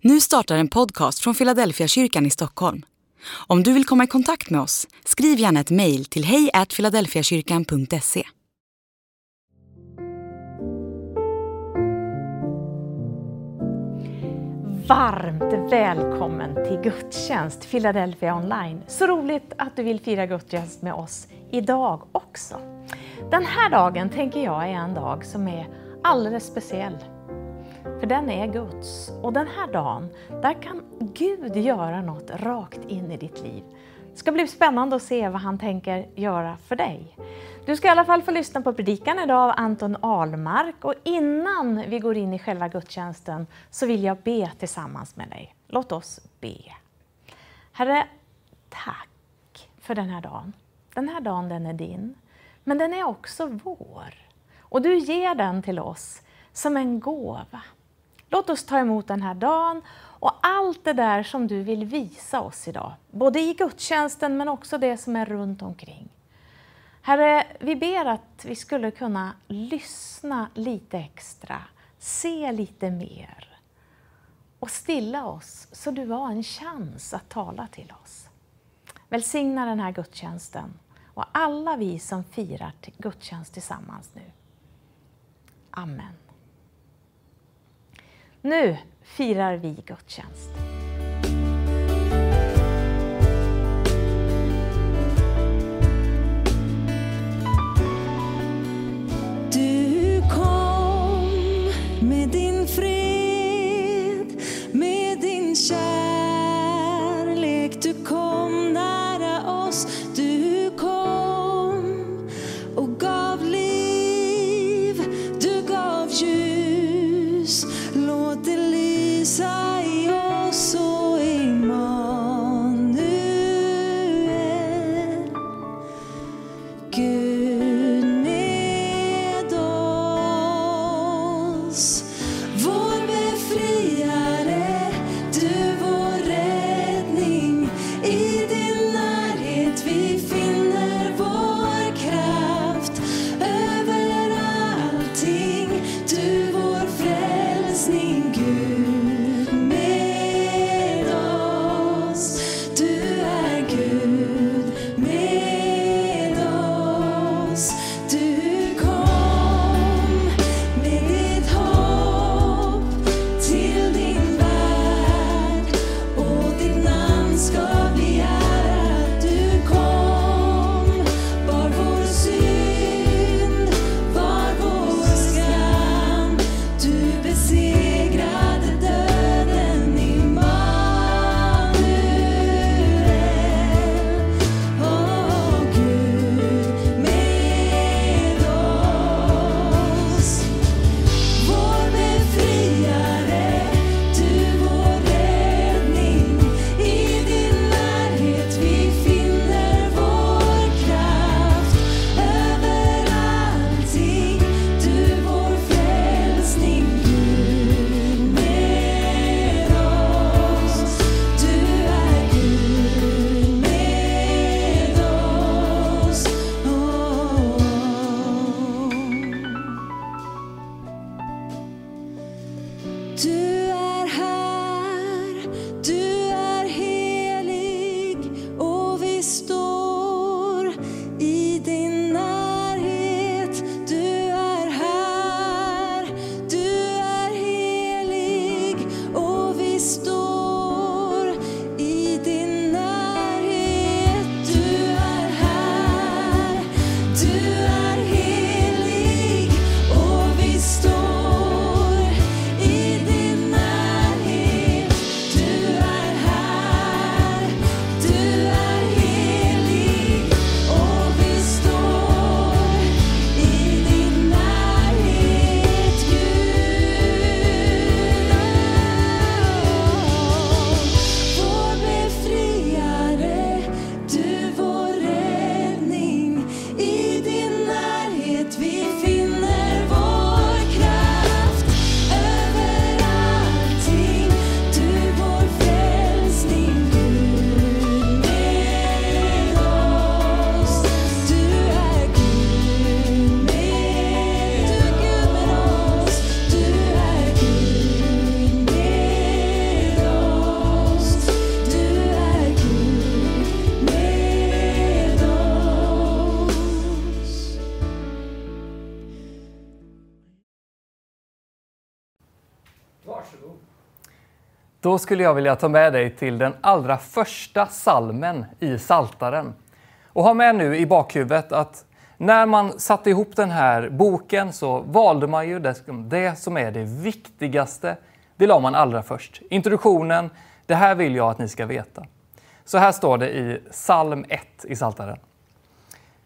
Nu startar en podcast från Philadelphia kyrkan i Stockholm. Om du vill komma i kontakt med oss, skriv gärna ett mejl till hejfiladelfiakyrkan.se. Varmt välkommen till gudstjänst Philadelphia online. Så roligt att du vill fira gudstjänst med oss idag också. Den här dagen tänker jag är en dag som är alldeles speciell. För den är Guds. Och den här dagen, där kan Gud göra något rakt in i ditt liv. Det ska bli spännande att se vad han tänker göra för dig. Du ska i alla fall få lyssna på predikan idag av Anton Almark och innan vi går in i själva gudstjänsten så vill jag be tillsammans med dig. Låt oss be. Herre, tack för den här dagen. Den här dagen den är din, men den är också vår. Och du ger den till oss som en gåva. Låt oss ta emot den här dagen och allt det där som du vill visa oss idag. Både i gudstjänsten men också det som är runt omkring. Herre, vi ber att vi skulle kunna lyssna lite extra, se lite mer och stilla oss så du har en chans att tala till oss. Välsigna den här gudstjänsten och alla vi som firar gudstjänst tillsammans nu. Amen. Nu firar vi gudstjänst. Då skulle jag vilja ta med dig till den allra första salmen i Saltaren. Och ha med nu i bakhuvudet att när man satte ihop den här boken så valde man ju det, som är det viktigaste. Det la man allra först. Introduktionen, det här vill jag att ni ska veta. Så här står det i psalm 1 i Saltaren.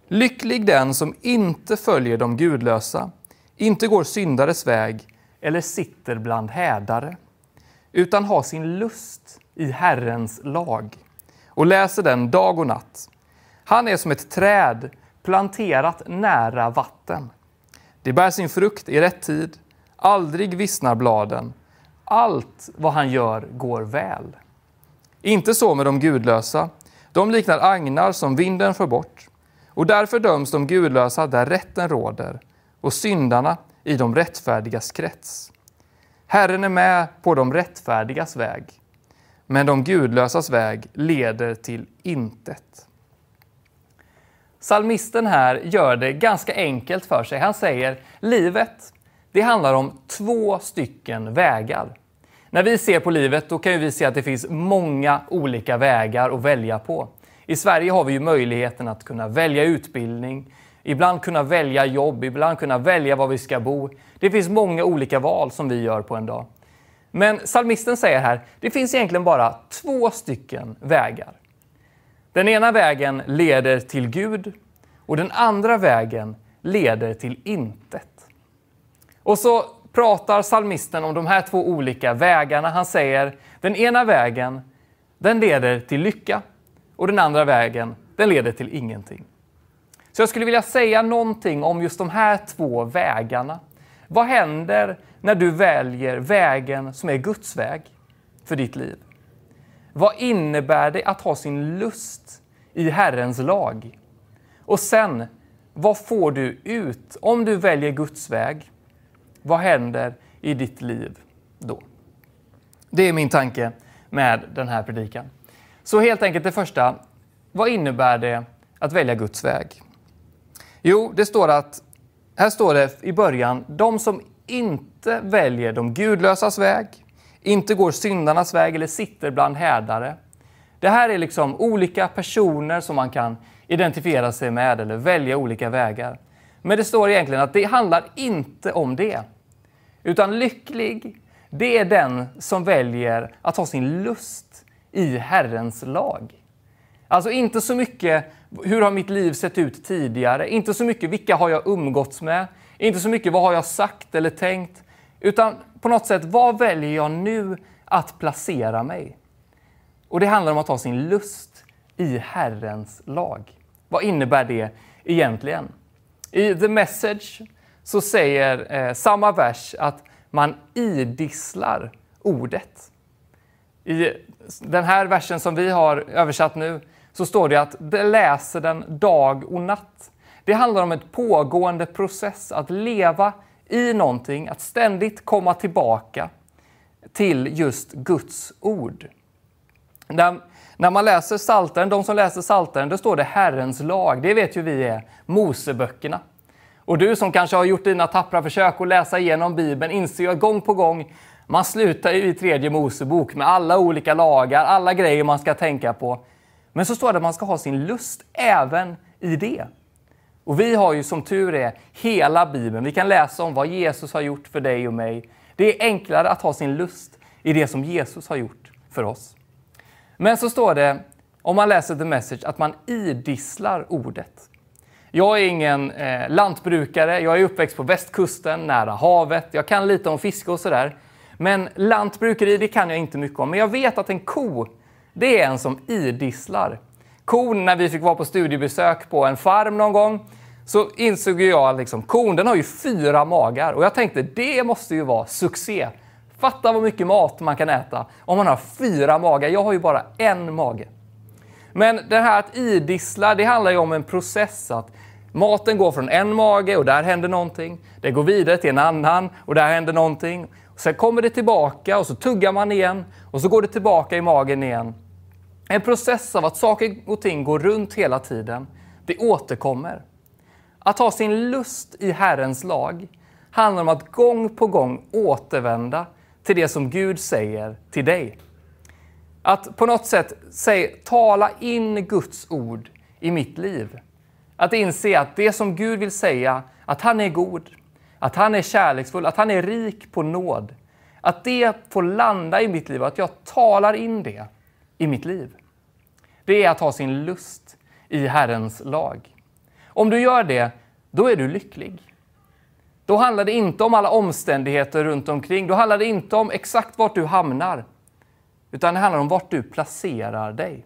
Lycklig den som inte följer de gudlösa, inte går syndares väg eller sitter bland hädare, utan har sin lust i Herrens lag och läser den dag och natt. Han är som ett träd planterat nära vatten. Det bär sin frukt i rätt tid, aldrig vissnar bladen. Allt vad han gör går väl. Inte så med de gudlösa. De liknar agnar som vinden för bort. Och därför döms de gudlösa där rätten råder och syndarna i de rättfärdigas krets. Herren är med på de rättfärdigas väg, men de gudlösas väg leder till intet. Salmisten här gör det ganska enkelt för sig. Han säger livet, det handlar om två stycken vägar. När vi ser på livet då kan vi se att det finns många olika vägar att välja på. I Sverige har vi ju möjligheten att kunna välja utbildning, ibland kunna välja jobb, ibland kunna välja var vi ska bo. Det finns många olika val som vi gör på en dag. Men psalmisten säger här, det finns egentligen bara två stycken vägar. Den ena vägen leder till Gud och den andra vägen leder till intet. Och så pratar psalmisten om de här två olika vägarna. Han säger den ena vägen den leder till lycka och den andra vägen den leder till ingenting. Så jag skulle vilja säga någonting om just de här två vägarna. Vad händer när du väljer vägen som är Guds väg för ditt liv? Vad innebär det att ha sin lust i Herrens lag? Och sen, vad får du ut om du väljer Guds väg? Vad händer i ditt liv då? Det är min tanke med den här predikan. Så helt enkelt det första, vad innebär det att välja Guds väg? Jo, det står att, här står det i början, de som inte väljer de gudlösas väg, inte går syndarnas väg eller sitter bland härdare. Det här är liksom olika personer som man kan identifiera sig med eller välja olika vägar. Men det står egentligen att det handlar inte om det. Utan lycklig, det är den som väljer att ha sin lust i Herrens lag. Alltså inte så mycket hur har mitt liv sett ut tidigare, inte så mycket vilka har jag umgåtts med, inte så mycket vad har jag sagt eller tänkt, utan på något sätt vad väljer jag nu att placera mig? Och det handlar om att ha sin lust i Herrens lag. Vad innebär det egentligen? I The Message så säger eh, samma vers att man idisslar ordet. I den här versen som vi har översatt nu så står det att de läser den dag och natt. Det handlar om ett pågående process att leva i någonting, att ständigt komma tillbaka till just Guds ord. När, när man läser Salteren, de som läser Salteren, då står det Herrens lag. Det vet ju vi är Moseböckerna. Och du som kanske har gjort dina tappra försök att läsa igenom Bibeln inser ju att gång på gång, man slutar ju i tredje Mosebok med alla olika lagar, alla grejer man ska tänka på. Men så står det att man ska ha sin lust även i det. Och vi har ju som tur är hela Bibeln. Vi kan läsa om vad Jesus har gjort för dig och mig. Det är enklare att ha sin lust i det som Jesus har gjort för oss. Men så står det, om man läser The Message, att man idisslar ordet. Jag är ingen eh, lantbrukare, jag är uppväxt på västkusten, nära havet. Jag kan lite om fiske och sådär. Men lantbrukeri, det kan jag inte mycket om. Men jag vet att en ko, det är en som idisslar. Kon, när vi fick vara på studiebesök på en farm någon gång, så insåg jag att liksom, kon den har ju fyra magar. Och jag tänkte, det måste ju vara succé. Fatta vad mycket mat man kan äta om man har fyra magar. Jag har ju bara en mage. Men det här att idissla, det handlar ju om en process. att Maten går från en mage och där händer någonting. Det går vidare till en annan och där händer någonting. Sen kommer det tillbaka och så tuggar man igen och så går det tillbaka i magen igen. En process av att saker och ting går runt hela tiden. Det återkommer. Att ha sin lust i Herrens lag handlar om att gång på gång återvända till det som Gud säger till dig. Att på något sätt säg, tala in Guds ord i mitt liv. Att inse att det som Gud vill säga, att han är god, att han är kärleksfull, att han är rik på nåd. Att det får landa i mitt liv, och att jag talar in det i mitt liv. Det är att ha sin lust i Herrens lag. Om du gör det, då är du lycklig. Då handlar det inte om alla omständigheter runt omkring. Då handlar det inte om exakt vart du hamnar. Utan det handlar om vart du placerar dig.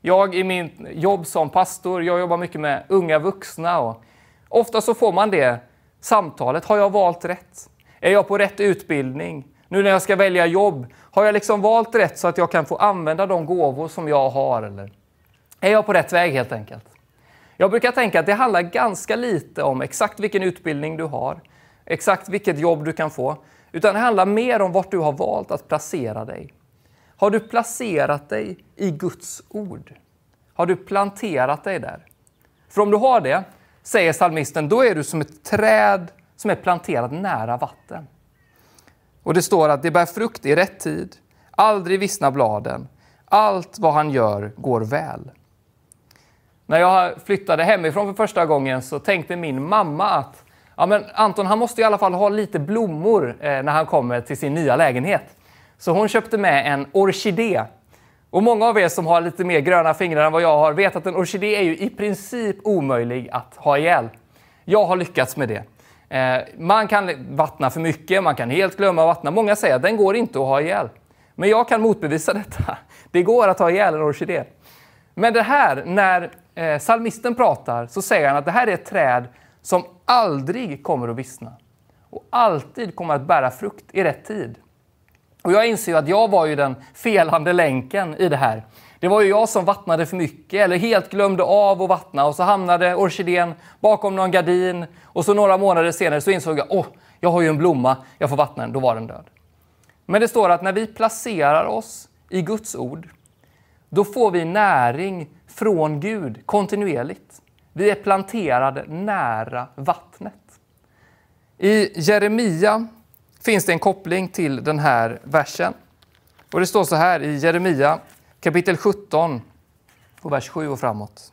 Jag i mitt jobb som pastor, jag jobbar mycket med unga vuxna och ofta så får man det samtalet. Har jag valt rätt? Är jag på rätt utbildning? Nu när jag ska välja jobb, har jag liksom valt rätt så att jag kan få använda de gåvor som jag har? Eller är jag på rätt väg helt enkelt? Jag brukar tänka att det handlar ganska lite om exakt vilken utbildning du har, exakt vilket jobb du kan få, utan det handlar mer om vart du har valt att placera dig. Har du placerat dig i Guds ord? Har du planterat dig där? För om du har det, säger psalmisten, då är du som ett träd som är planterat nära vatten. Och det står att det bär frukt i rätt tid, aldrig vissnar bladen, allt vad han gör går väl. När jag flyttade hemifrån för första gången så tänkte min mamma att ja, men Anton han måste i alla fall ha lite blommor eh, när han kommer till sin nya lägenhet. Så hon köpte med en orkidé. Och många av er som har lite mer gröna fingrar än vad jag har vet att en orkidé är ju i princip omöjlig att ha ihjäl. Jag har lyckats med det. Eh, man kan vattna för mycket, man kan helt glömma att vattna. Många säger att den går inte att ha ihjäl. Men jag kan motbevisa detta. Det går att ha ihjäl en orkidé. Men det här, när eh, salmisten pratar, så säger han att det här är ett träd som aldrig kommer att vissna och alltid kommer att bära frukt i rätt tid. Och jag inser att jag var ju den felande länken i det här. Det var ju jag som vattnade för mycket eller helt glömde av att vattna och så hamnade orkidén bakom någon gardin och så några månader senare så insåg jag åh, jag har ju en blomma, jag får vattna den, då var den död. Men det står att när vi placerar oss i Guds ord, då får vi näring från Gud kontinuerligt. Vi är planterade nära vattnet. I Jeremia finns det en koppling till den här versen. Och Det står så här i Jeremia kapitel 17, och vers 7 och framåt.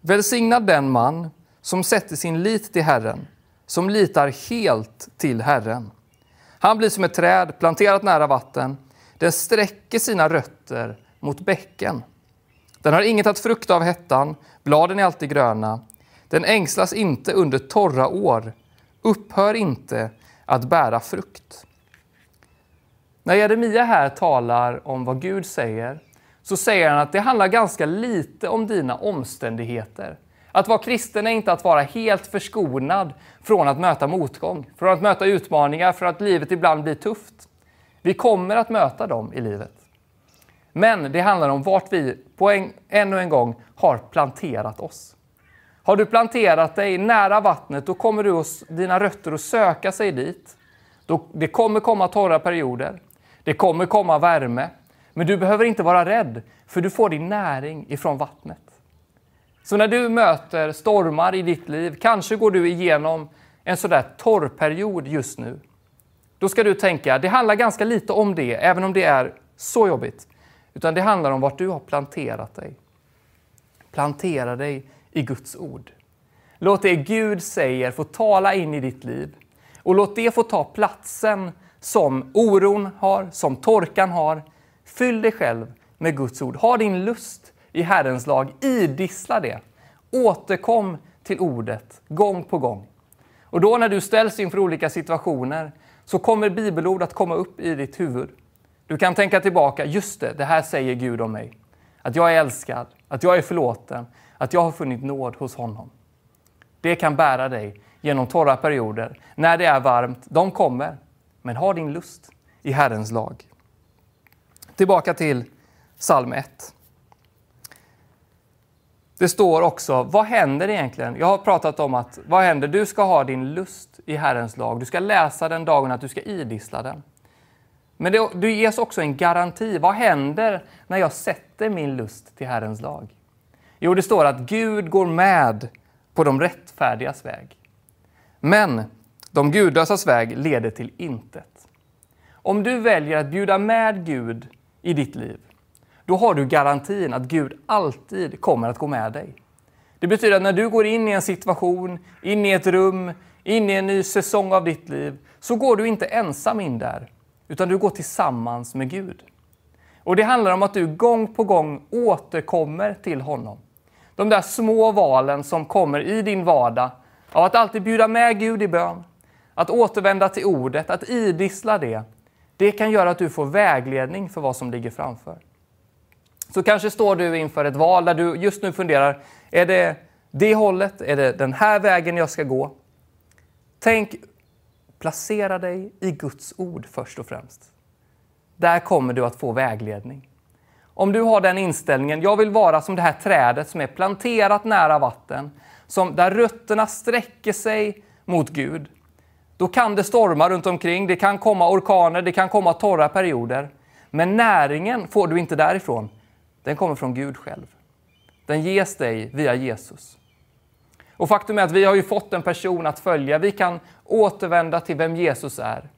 Välsignad den man som sätter sin lit till Herren, som litar helt till Herren. Han blir som ett träd planterat nära vatten. Den sträcker sina rötter mot bäcken. Den har inget att frukta av hettan, bladen är alltid gröna. Den ängslas inte under torra år, upphör inte att bära frukt. När Jeremia här talar om vad Gud säger så säger han att det handlar ganska lite om dina omständigheter. Att vara kristen är inte att vara helt förskonad från att möta motgång, från att möta utmaningar, från att livet ibland blir tufft. Vi kommer att möta dem i livet. Men det handlar om vart vi på en, ännu en gång har planterat oss. Har du planterat dig nära vattnet, då kommer du och dina rötter att söka sig dit. Då, det kommer komma torra perioder. Det kommer komma värme. Men du behöver inte vara rädd, för du får din näring ifrån vattnet. Så när du möter stormar i ditt liv, kanske går du igenom en sådär torrperiod just nu. Då ska du tänka, det handlar ganska lite om det, även om det är så jobbigt. Utan det handlar om vart du har planterat dig. Plantera dig i Guds ord. Låt det Gud säger få tala in i ditt liv. Och låt det få ta platsen som oron har, som torkan har. Fyll dig själv med Guds ord. Ha din lust i Herrens lag. Idissla det. Återkom till ordet gång på gång. Och då när du ställs inför olika situationer så kommer bibelord att komma upp i ditt huvud. Du kan tänka tillbaka, just det, det här säger Gud om mig. Att jag är älskad, att jag är förlåten, att jag har funnit nåd hos honom. Det kan bära dig genom torra perioder. När det är varmt, de kommer. Men ha din lust i Herrens lag. Tillbaka till psalm 1. Det står också, vad händer egentligen? Jag har pratat om att, vad händer? Du ska ha din lust i Herrens lag. Du ska läsa den dagen att du ska idissla den. Men det, du ges också en garanti. Vad händer när jag sätter min lust till Herrens lag? Jo, det står att Gud går med på de rättfärdigas väg. Men de gudlösas väg leder till intet. Om du väljer att bjuda med Gud i ditt liv, då har du garantin att Gud alltid kommer att gå med dig. Det betyder att när du går in i en situation, in i ett rum, in i en ny säsong av ditt liv, så går du inte ensam in där, utan du går tillsammans med Gud. Och det handlar om att du gång på gång återkommer till honom. De där små valen som kommer i din vardag av att alltid bjuda med Gud i bön, att återvända till ordet, att idissla det, det kan göra att du får vägledning för vad som ligger framför. Så kanske står du inför ett val där du just nu funderar, är det det hållet? Är det den här vägen jag ska gå? Tänk, placera dig i Guds ord först och främst. Där kommer du att få vägledning. Om du har den inställningen, jag vill vara som det här trädet som är planterat nära vatten, som där rötterna sträcker sig mot Gud, då kan det storma runt omkring, det kan komma orkaner, det kan komma torra perioder. Men näringen får du inte därifrån, den kommer från Gud själv. Den ges dig via Jesus. Och faktum är att vi har ju fått en person att följa. Vi kan återvända till vem Jesus är,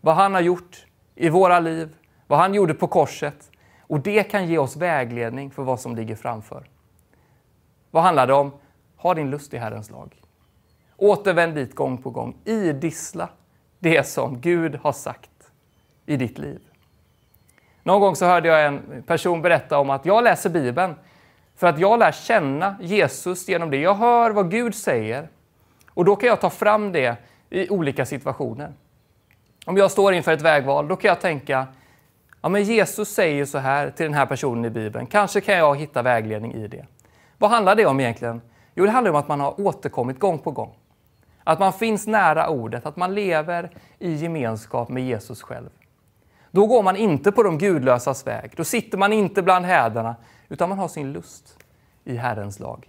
vad han har gjort i våra liv, vad han gjorde på korset. Och det kan ge oss vägledning för vad som ligger framför. Vad handlar det om? Ha din lust i Herrens lag. Återvänd dit gång på gång. Idissla det som Gud har sagt i ditt liv. Någon gång så hörde jag en person berätta om att jag läser Bibeln för att jag lär känna Jesus genom det. Jag hör vad Gud säger och då kan jag ta fram det i olika situationer. Om jag står inför ett vägval, då kan jag tänka Ja, men Jesus säger så här till den här personen i Bibeln. Kanske kan jag hitta vägledning i det. Vad handlar det om egentligen? Jo, det handlar om att man har återkommit gång på gång. Att man finns nära ordet, att man lever i gemenskap med Jesus själv. Då går man inte på de gudlösas väg. Då sitter man inte bland hädarna, utan man har sin lust i Herrens lag.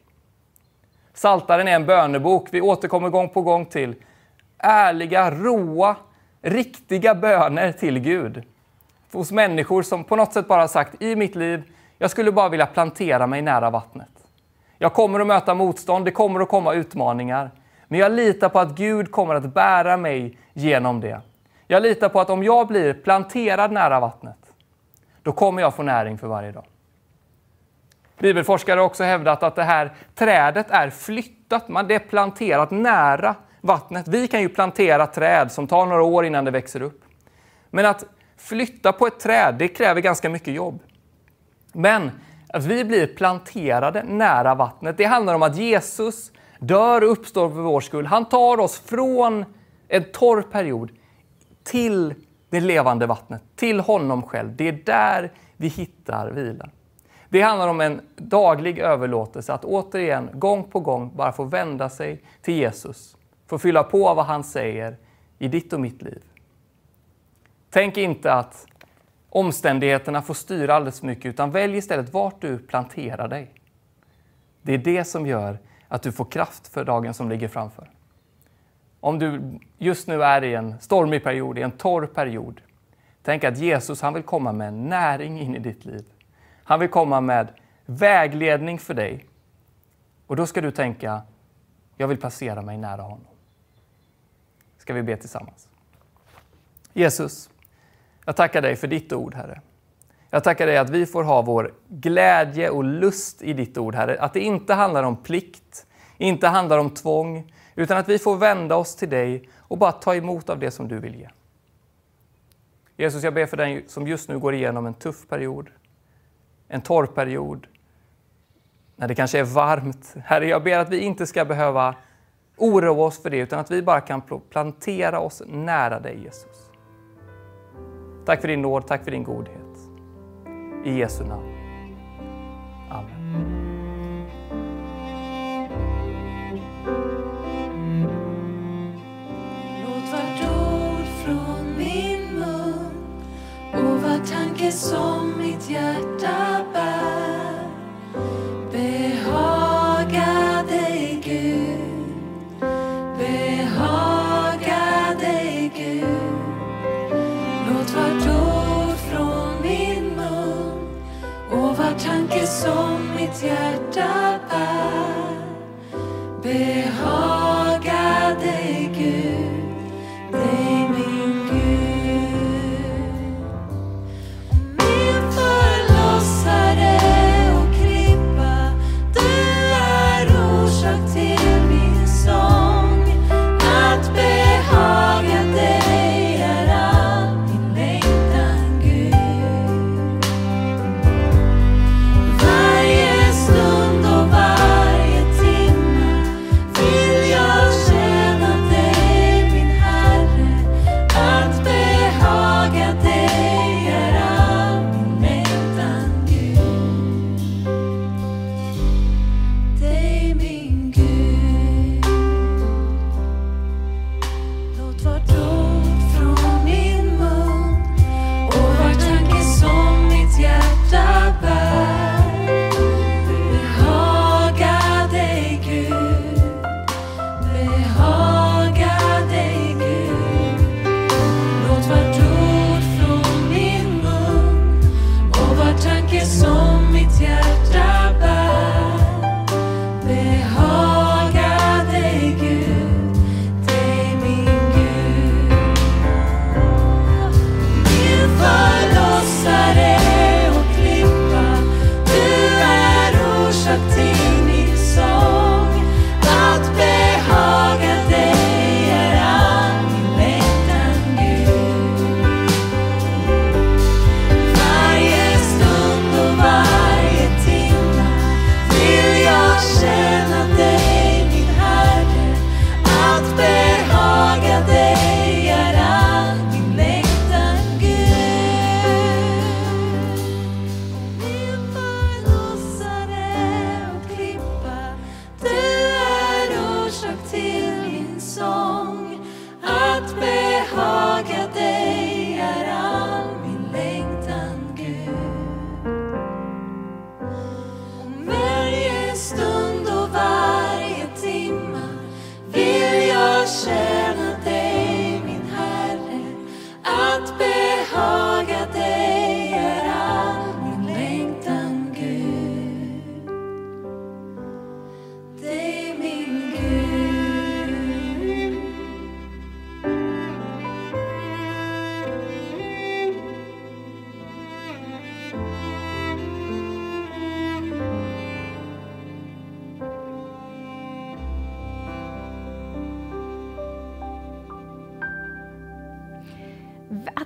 Saltaren är en bönebok vi återkommer gång på gång till. Ärliga, råa, riktiga böner till Gud hos människor som på något sätt bara sagt i mitt liv, jag skulle bara vilja plantera mig nära vattnet. Jag kommer att möta motstånd, det kommer att komma utmaningar. Men jag litar på att Gud kommer att bära mig genom det. Jag litar på att om jag blir planterad nära vattnet, då kommer jag få näring för varje dag. Bibelforskare har också hävdat att det här trädet är flyttat, man det är planterat nära vattnet. Vi kan ju plantera träd som tar några år innan det växer upp. Men att Flytta på ett träd, det kräver ganska mycket jobb. Men att vi blir planterade nära vattnet, det handlar om att Jesus dör och uppstår för vår skull. Han tar oss från en torr period till det levande vattnet, till honom själv. Det är där vi hittar vila. Det handlar om en daglig överlåtelse, att återigen, gång på gång, bara få vända sig till Jesus. Få fylla på vad han säger i ditt och mitt liv. Tänk inte att omständigheterna får styra alldeles för mycket, utan välj istället vart du planterar dig. Det är det som gör att du får kraft för dagen som ligger framför. Om du just nu är i en stormig period, i en torr period, tänk att Jesus han vill komma med näring in i ditt liv. Han vill komma med vägledning för dig. Och då ska du tänka, jag vill placera mig nära honom. Ska vi be tillsammans? Jesus, jag tackar dig för ditt ord, Herre. Jag tackar dig att vi får ha vår glädje och lust i ditt ord, Herre. Att det inte handlar om plikt, inte handlar om tvång, utan att vi får vända oss till dig och bara ta emot av det som du vill ge. Jesus, jag ber för den som just nu går igenom en tuff period, en torr period, när det kanske är varmt. Herre, jag ber att vi inte ska behöva oroa oss för det, utan att vi bara kan plantera oss nära dig, Jesus. Tack för din nåd, tack för din godhet. I Jesu namn. Som mitt hjärta bär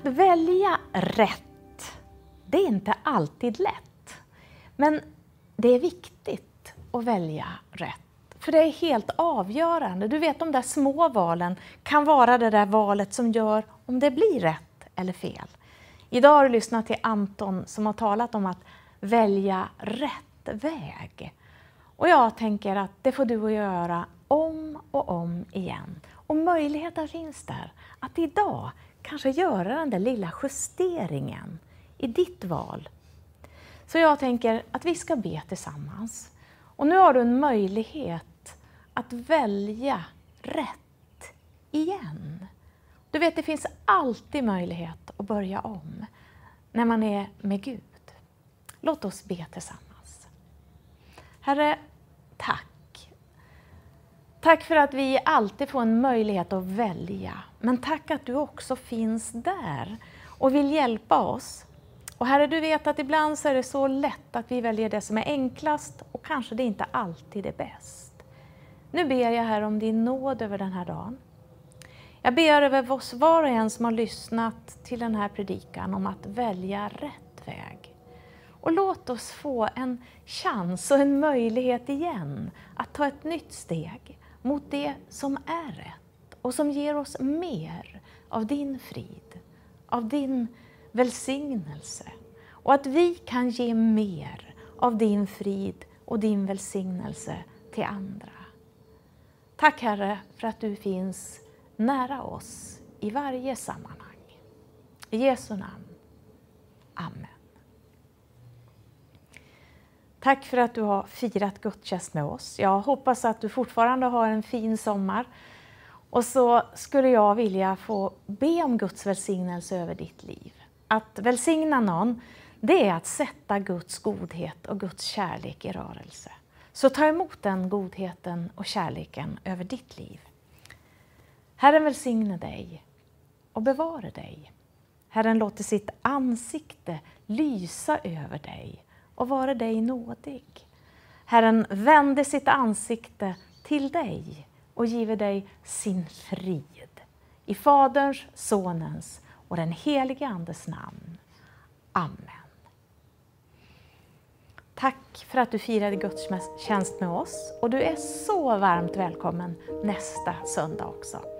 välja rätt, det är inte alltid lätt. Men det är viktigt att välja rätt. För det är helt avgörande. Du vet de där små valen kan vara det där valet som gör om det blir rätt eller fel. Idag har du lyssnat till Anton som har talat om att välja rätt väg. Och jag tänker att det får du att göra om och om igen. Och möjligheten finns där att idag kanske göra den där lilla justeringen i ditt val. Så jag tänker att vi ska be tillsammans. Och nu har du en möjlighet att välja rätt igen. Du vet, det finns alltid möjlighet att börja om när man är med Gud. Låt oss be tillsammans. Herre, tack. Tack för att vi alltid får en möjlighet att välja. Men tack att du också finns där och vill hjälpa oss. Och Herre, du vet att ibland så är det så lätt att vi väljer det som är enklast och kanske det inte alltid är bäst. Nu ber jag här om din nåd över den här dagen. Jag ber över oss var och en som har lyssnat till den här predikan om att välja rätt väg. Och låt oss få en chans och en möjlighet igen att ta ett nytt steg mot det som är rätt och som ger oss mer av din frid, av din välsignelse. Och att vi kan ge mer av din frid och din välsignelse till andra. Tack Herre för att du finns nära oss i varje sammanhang. I Jesu namn. Amen. Tack för att du har firat gudstjänst med oss. Jag hoppas att du fortfarande har en fin sommar. Och så skulle jag vilja få be om Guds välsignelse över ditt liv. Att välsigna någon, det är att sätta Guds godhet och Guds kärlek i rörelse. Så ta emot den godheten och kärleken över ditt liv. Herren välsigne dig och bevare dig. Herren låter sitt ansikte lysa över dig och vare dig nådig. Herren vände sitt ansikte till dig och give dig sin frid. I Faderns, Sonens och den helige Andes namn. Amen. Tack för att du firade gudstjänst med oss och du är så varmt välkommen nästa söndag också.